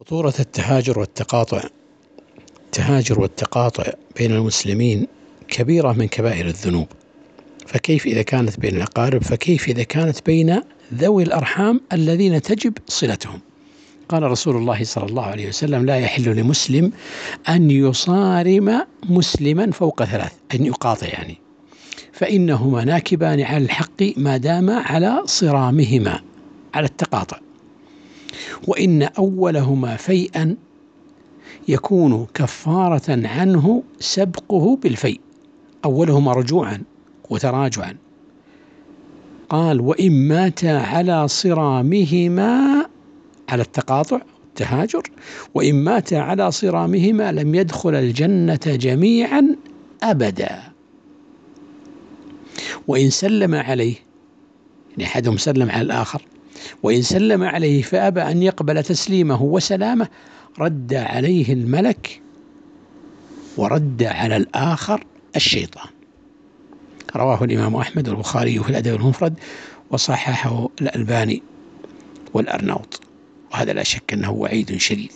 خطورة التهاجر والتقاطع. التهاجر والتقاطع بين المسلمين كبيرة من كبائر الذنوب. فكيف إذا كانت بين الأقارب؟ فكيف إذا كانت بين ذوي الأرحام الذين تجب صلتهم؟ قال رسول الله صلى الله عليه وسلم لا يحل لمسلم أن يصارم مسلما فوق ثلاث أن يقاطع يعني فإنهما ناكبان على الحق ما دام على صرامهما على التقاطع. وإن أولهما فيئا يكون كفارة عنه سبقه بالفيء أولهما رجوعا وتراجعا. قال وإن مات على صرامهما على التقاطع التهاجر وإن مات على صرامهما لم يدخل الجنة جميعا أبدا. وإن سلم عليه يعني أحدهم سلم على الآخر وإن سلم عليه فأبى أن يقبل تسليمه وسلامه رد عليه الملك ورد على الآخر الشيطان. رواه الإمام أحمد والبخاري في الأدب المفرد وصححه الألباني والأرناوط وهذا لا شك أنه وعيد شديد.